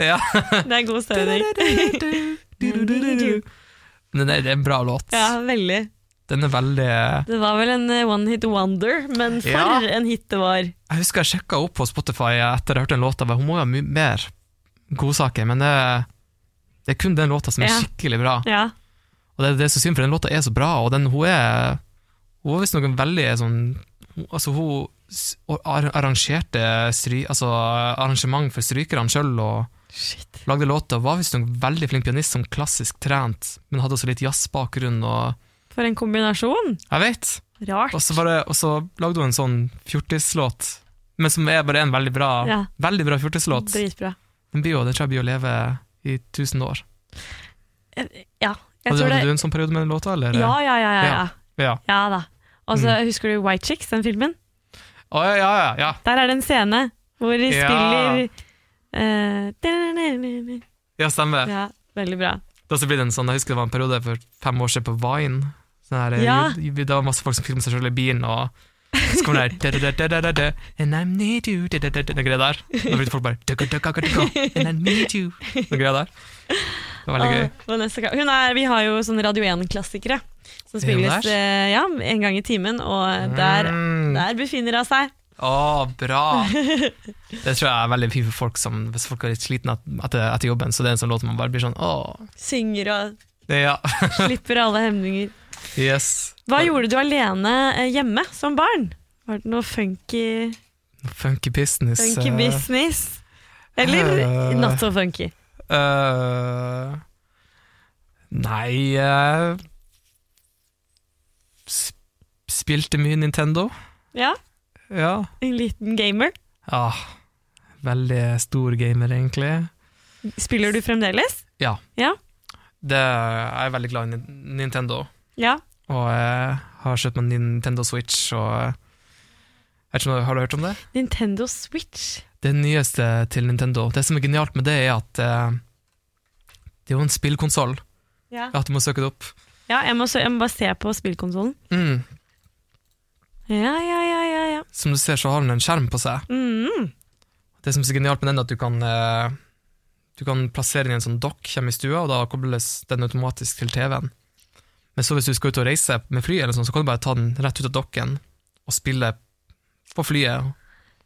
Ja. Det er god stemning. Men det er, er en bra låt. Ja, veldig. Den er veldig Det var vel en eh, one hit wonder, men for Ja. en hit det var. Jeg husker jeg sjekka opp på Spotify etter jeg hørte den låta. Hun må jo ha mye mer godsaker, men det, det er kun den låta som er Ja. skikkelig bra. Ja. Og det, det er så synd, for den låta er så bra, og den, hun er Hun var visstnok en veldig sånn hun- Altså, hun arrangerte stry, altså, arrangement for strykerne sjøl, og Shit. lagde låter. Var visstnok veldig flink pianist, som klassisk trent, men hadde også litt jazzbakgrunn, og For en kombinasjon. Jeg vet! Rart. Og så, bare, og så lagde hun en sånn fjortislåt, men som er bare en veldig bra Ja. Veldig bra fjortislåt. Dritbra. Den, blir jo, den tror jeg blir å leve i tusen år. Eh, Ja. Hadde, tror hadde du en sånn periode med den låta, eller? Ja, ja, ja. ja, ja. Ja. ja da. Og så Mm. husker du White Chicks, den filmen? Å, ja, ja, ja, ja. Der er det en scene hvor de Ja. spiller eh, Ja, stemmer. Ja, veldig bra. Da så blir det en sånn, Jeg husker det var en periode for fem år siden på Vine. Sånn her, Ja. ju- Det var masse folk som filmet seg selv i bilen, og så kommer det der And I need you Den greia der. Da begynte folk bare And I need you Den greia der. Det var veldig gøy. Er, vi har jo sånne Radio 1-klassikere som spilles eh, ja, en gang i timen, og der, Mm. der befinner hun seg. Å, bra! Det tror jeg er veldig fint for folk som Hvis folk er litt slitne etter, etter jobben, så det er en sånn låt man bare blir sånn åh. Synger og ja. slipper alle hemninger. Yes. Hva gjorde du alene eh, hjemme som barn? Var det noe funky, Funky business. funky eh, business? Eller uh, not so funky? Uh, nei uh, Spilte mye Nintendo. Ja, Ja. en liten gamer. Ja. veldig stor gamer, egentlig. Spiller du fremdeles? Ja. Ja. Det, jeg er veldig glad i Nin- Nintendo. Ja. Og jeg har kjøpt meg Nintendo Switch, og ikke Har du hørt om det? Nintendo Switch. Det nyeste til Nintendo. Det som er genialt med det, er at eh, det er jo en spillkonsoll. Ja, At du må søke det opp. ja jeg, må, jeg må bare se på spillkonsollen. Mm. Ja, ja, ja, ja. ja. Som du ser, så har den en skjerm på seg. Mm. Det som er så genialt med den, er at du kan, eh, du kan plassere den i en sånn dokk hjemme i stua, og da kobles den automatisk til TV-en. Men så hvis du skal ut og reise med fly, eller sånn, så kan du bare ta den rett ut av dokken og spille på flyet.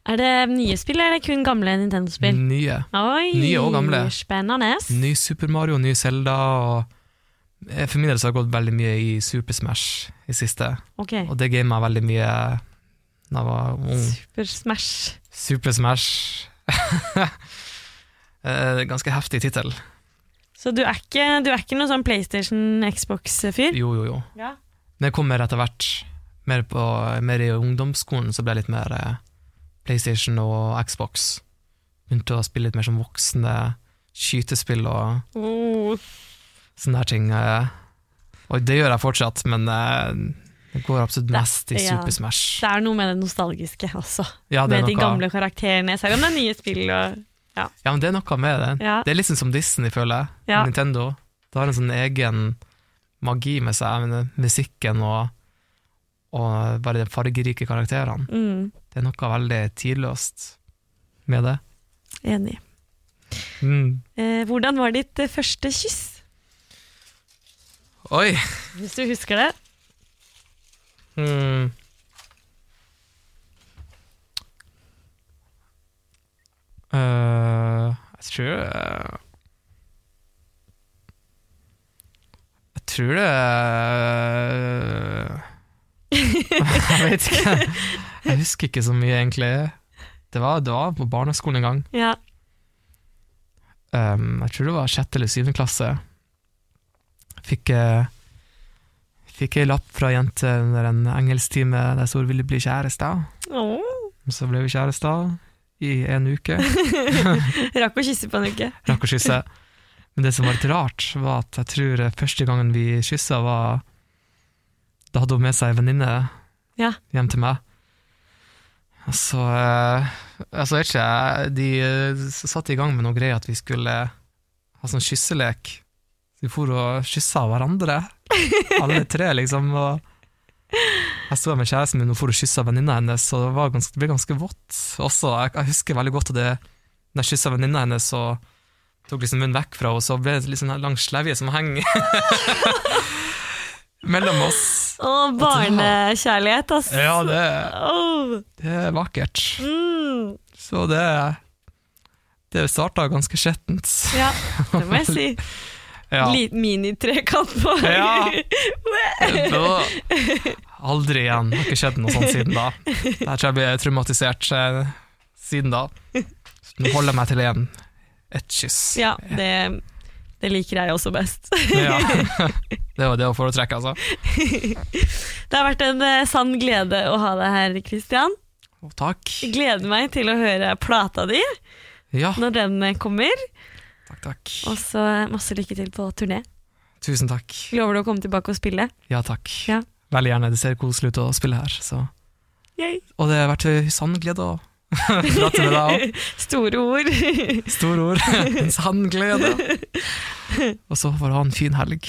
Er det nye spill, eller er det kun gamle Nintendo-spill? Nye. Oi, Nye og gamle. Spennende. Ny Super Mario, ny eh, for min del så har jeg gått veldig mye i Super Smash i siste, okay. og det gama veldig mye da jeg var ung. Super Smash. Super Smash. Eh, Ganske heftig tittel. Så du er ikke, du er ikke noen sånn PlayStation, Xbox-fyr? Jo, jo, jo. Ja. Men jeg kom mer etter hvert. Mer, på, mer i ungdomsskolen så ble jeg litt mer eh, PlayStation og Xbox. Begynte å spille litt mer som voksne skytespill og Oh, sånne her ting. eh. Og det gjør jeg fortsatt, men eh, det går absolutt mest i ja. Super Smash. det er noe med det nostalgiske også. Ja, det med med de gamle karakterene, selv om det er nye spill. Og, ja, men det er noe med det. ja. Det er sånn som Disney, føler jeg. Ja. Nintendo. Det har en sånn egen magi med seg, med musikken og, og bare de fargerike karakterene. Mm, Det er noe veldig tidløst med det. enig. Mm. Eh, hvordan var ditt eh, første kyss? Oi! Hvis du husker det. Mm. Eh, jeg tror uh, Jeg tror det Jeg vet ikke. Jeg husker ikke så mye, egentlig. Det var, det var på barneskolen en gang. Ja. Um, jeg tror det var sjette eller syvende klasse. Fikk, fikk ei lapp fra ei jente under en engelsktime der hun 'ville bli kjæreste. Oh. Så ble vi kjærester i en uke. Rakk å kysse på en uke. Rakk å kysse. Men det som var litt rart, var at jeg tror første gangen vi kyssa, var Da hadde hun med seg ei venninne Ja. hjem til meg. Så eh, Altså, vet ikke De eh, satte i gang med noe greier at vi skulle ha sånn kysselek. Så vi for og kyssa hverandre, alle tre, liksom. Og jeg sto med kjæresten min og for og kyssa venninna hennes, og det, var ganske, det ble ganske vått også. Jeg, jeg husker veldig godt at det, når jeg kyssa venninna hennes, så tok liksom munnen vekk fra henne, og så ble det litt sånn lang slevje som henger mellom oss. Å, barnekjærlighet, ass. Ja, det, det er vakkert. Mm. Så det Det starta ganske skjettent. Ja, det må jeg si. Ja. Liten minitrekant på Ja. Da- Aldri igjen. Det Har ikke skjedd noe sånt siden da. Jeg tror jeg blir traumatisert eh, siden da. Så nå holder jeg meg til én. Ett kyss. Ja, det, det liker jeg også best. Ja. Det var det å foretrekke, altså. Det har vært en eh, sann glede å ha deg her, Christian. Takk. Gleder meg til å høre plata di Ja, når den eh, kommer. Takk, takk. Og så masse lykke til på turné. Tusen takk. Lover du å komme tilbake og spille? Ja, takk. Ja. Veldig gjerne. Det ser koselig ut å spille her. Så. Yay. Og det har vært en sann glede å prate med deg òg. Store ord. Store ord. En sann glede. Og så får du ha en fin helg.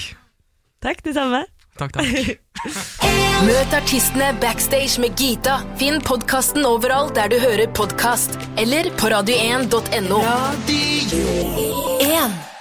Takk, det samme. Takk, takk. Møt artistene backstage med Gita. Finn podkasten overalt der du hører podkast, eller på radio1.no. Radio 1.